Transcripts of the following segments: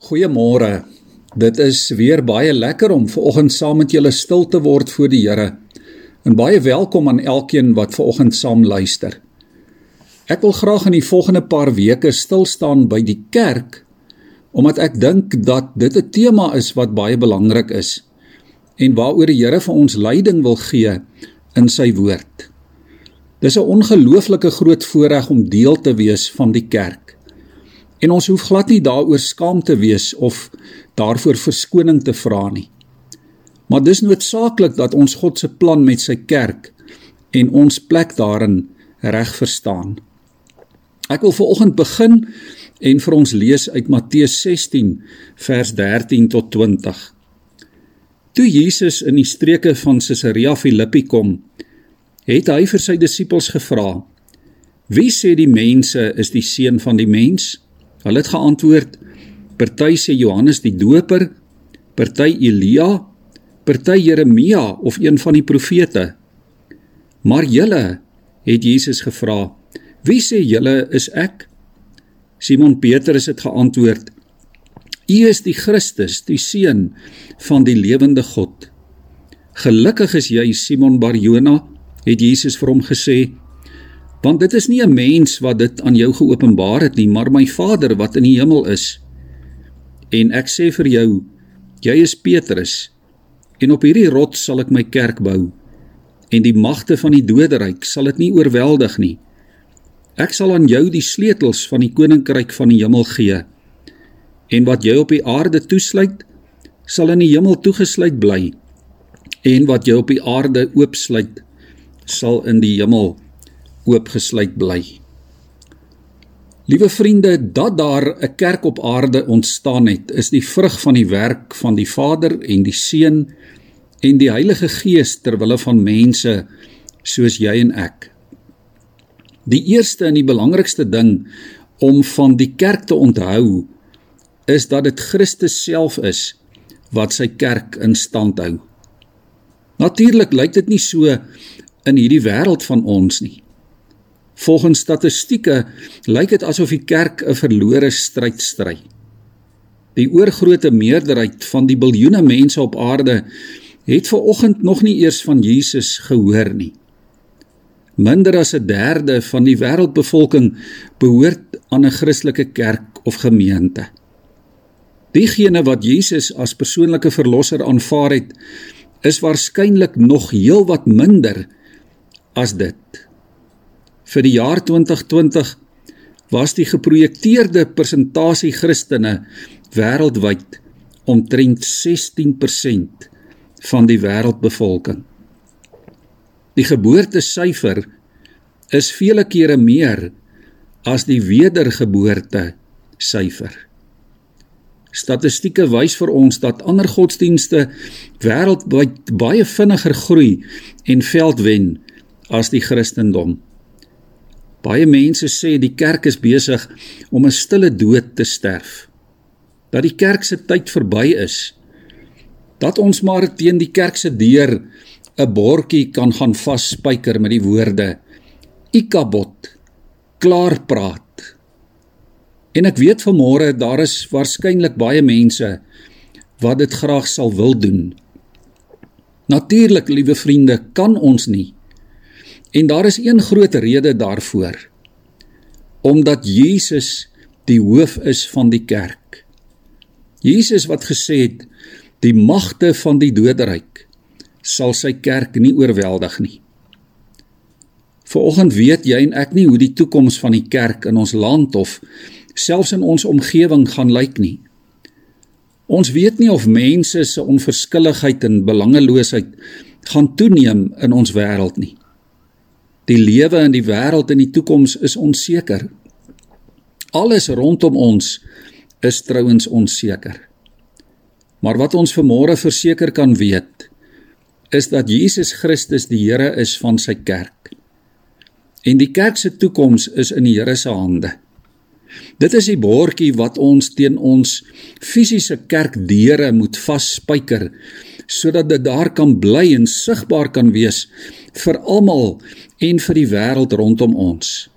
Goeiemôre. Dit is weer baie lekker om vanoggend saam met julle stil te word voor die Here. En baie welkom aan elkeen wat vanoggend saam luister. Ek wil graag in die volgende paar weke stil staan by die kerk omdat ek dink dat dit 'n tema is wat baie belangrik is en waaroor die Here vir ons leiding wil gee in sy woord. Dis 'n ongelooflike groot voorreg om deel te wees van die kerk. En ons hoef glad nie daaroor skaam te wees of daarvoor verskoning te vra nie. Maar dis noodsaaklik dat ons God se plan met sy kerk en ons plek daarin reg verstaan. Ek wil veraloggend begin en vir ons lees uit Matteus 16 vers 13 tot 20. Toe Jesus in die streke van Caesarea Philippi kom, het hy vir sy disippels gevra: "Wie sê die mense is die seun van die mens?" Hulle het geantwoord: Party sê Johannes die Doper, party Elia, party Jeremia of een van die profete. Maar julle het Jesus gevra: Wie sê julle is ek? Simon Petrus het geantwoord: U is die Christus, die seun van die lewende God. Gelukkig is jy Simon Barjona, het Jesus vir hom gesê. Want dit is nie 'n mens wat dit aan jou geopenbaar het nie, maar my Vader wat in die hemel is. En ek sê vir jou, jy is Petrus, en op hierdie rots sal ek my kerk bou, en die magte van die doderyk sal dit nie oorweldig nie. Ek sal aan jou die sleutels van die koninkryk van die hemel gee. En wat jy op die aarde toesluit, sal in die hemel toegesluit bly. En wat jy op die aarde oopsluit, sal in die hemel oopgesluit bly. Liewe vriende, dat daar 'n kerk op aarde ontstaan het, is die vrug van die werk van die Vader en die Seun en die Heilige Gees ter wille van mense soos jy en ek. Die eerste en die belangrikste ding om van die kerk te onthou is dat dit Christus self is wat sy kerk in stand hou. Natuurlik lyk dit nie so in hierdie wêreld van ons nie. Volgens statistieke lyk dit asof die kerk 'n verlore stryd stry. Die oorgrootste meerderheid van die biljoene mense op aarde het ver oggend nog nie eers van Jesus gehoor nie. Minder as 'n derde van die wêreldbevolking behoort aan 'n Christelike kerk of gemeente. Diegene wat Jesus as persoonlike verlosser aanvaar het, is waarskynlik nog heelwat minder as dit vir die jaar 2020 was die geprojekteerde persentasie Christene wêreldwyd omtrent 16% van die wêreldbevolking. Die geboortesyfer is vele kere meer as die wedergeboorte syfer. Statistieke wys vir ons dat ander godsdienste wêreldwyd baie vinniger groei en veld wen as die Christendom. Baie mense sê die kerk is besig om 'n stille dood te sterf. Dat die kerk se tyd verby is. Dat ons maar teen die kerk se deur 'n bordjie kan gaan vasspyker met die woorde Ikabot klaar praat. En ek weet vanmôre daar is waarskynlik baie mense wat dit graag sal wil doen. Natuurlik, liewe vriende, kan ons nie En daar is een groot rede daarvoor. Omdat Jesus die hoof is van die kerk. Jesus wat gesê het die magte van die doderyk sal sy kerk nie oorweldig nie. Vanoggend weet jy en ek nie hoe die toekoms van die kerk in ons land of selfs in ons omgewing gaan lyk nie. Ons weet nie of mense se onverskilligheid en belangeloosheid gaan toeneem in ons wêreld nie. Die lewe in die wêreld in die toekoms is onseker. Alles rondom ons is trouens onseker. Maar wat ons vanmôre verseker kan weet, is dat Jesus Christus die Here is van sy kerk. En die kerk se toekoms is in die Here se hande. Dit is die bordjie wat ons teen ons fisiese kerkdeure moet vasspyker sodat dit daar kan bly en sigbaar kan wees vir almal en vir die wêreld rondom ons.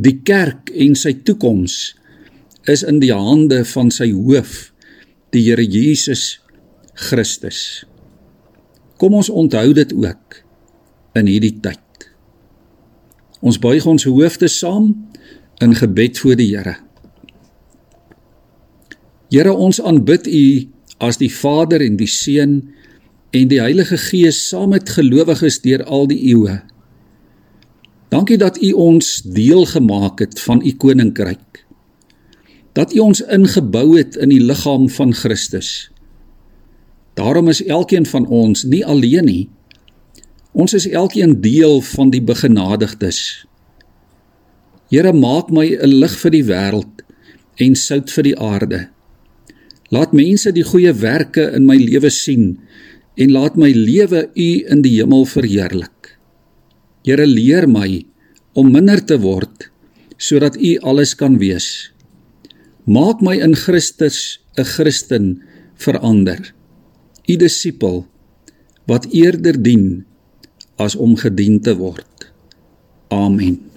Die kerk en sy toekoms is in die hande van sy hoof, die Here Jesus Christus. Kom ons onthou dit ook in hierdie tyd. Ons buig ons hoofde saam in gebed voor die Here. Here, ons aanbid U as die Vader en die Seun en die Heilige Gees saam met gelowiges deur al die eeue. Dankie dat U ons deel gemaak het van U koninkryk. Dat U ons ingebou het in die liggaam van Christus. Daarom is elkeen van ons nie alleen nie. Ons is elkeen deel van die begenadigdes. Here, maak my 'n lig vir die wêreld en sout vir die aarde. Laat mense die goeie werke in my lewe sien en laat my lewe U in die hemel verheerlik. Here leer my om minder te word sodat U alles kan wees. Maak my in Christus 'n Christen verander. U disipel wat eerder dien as om gedien te word. Amen.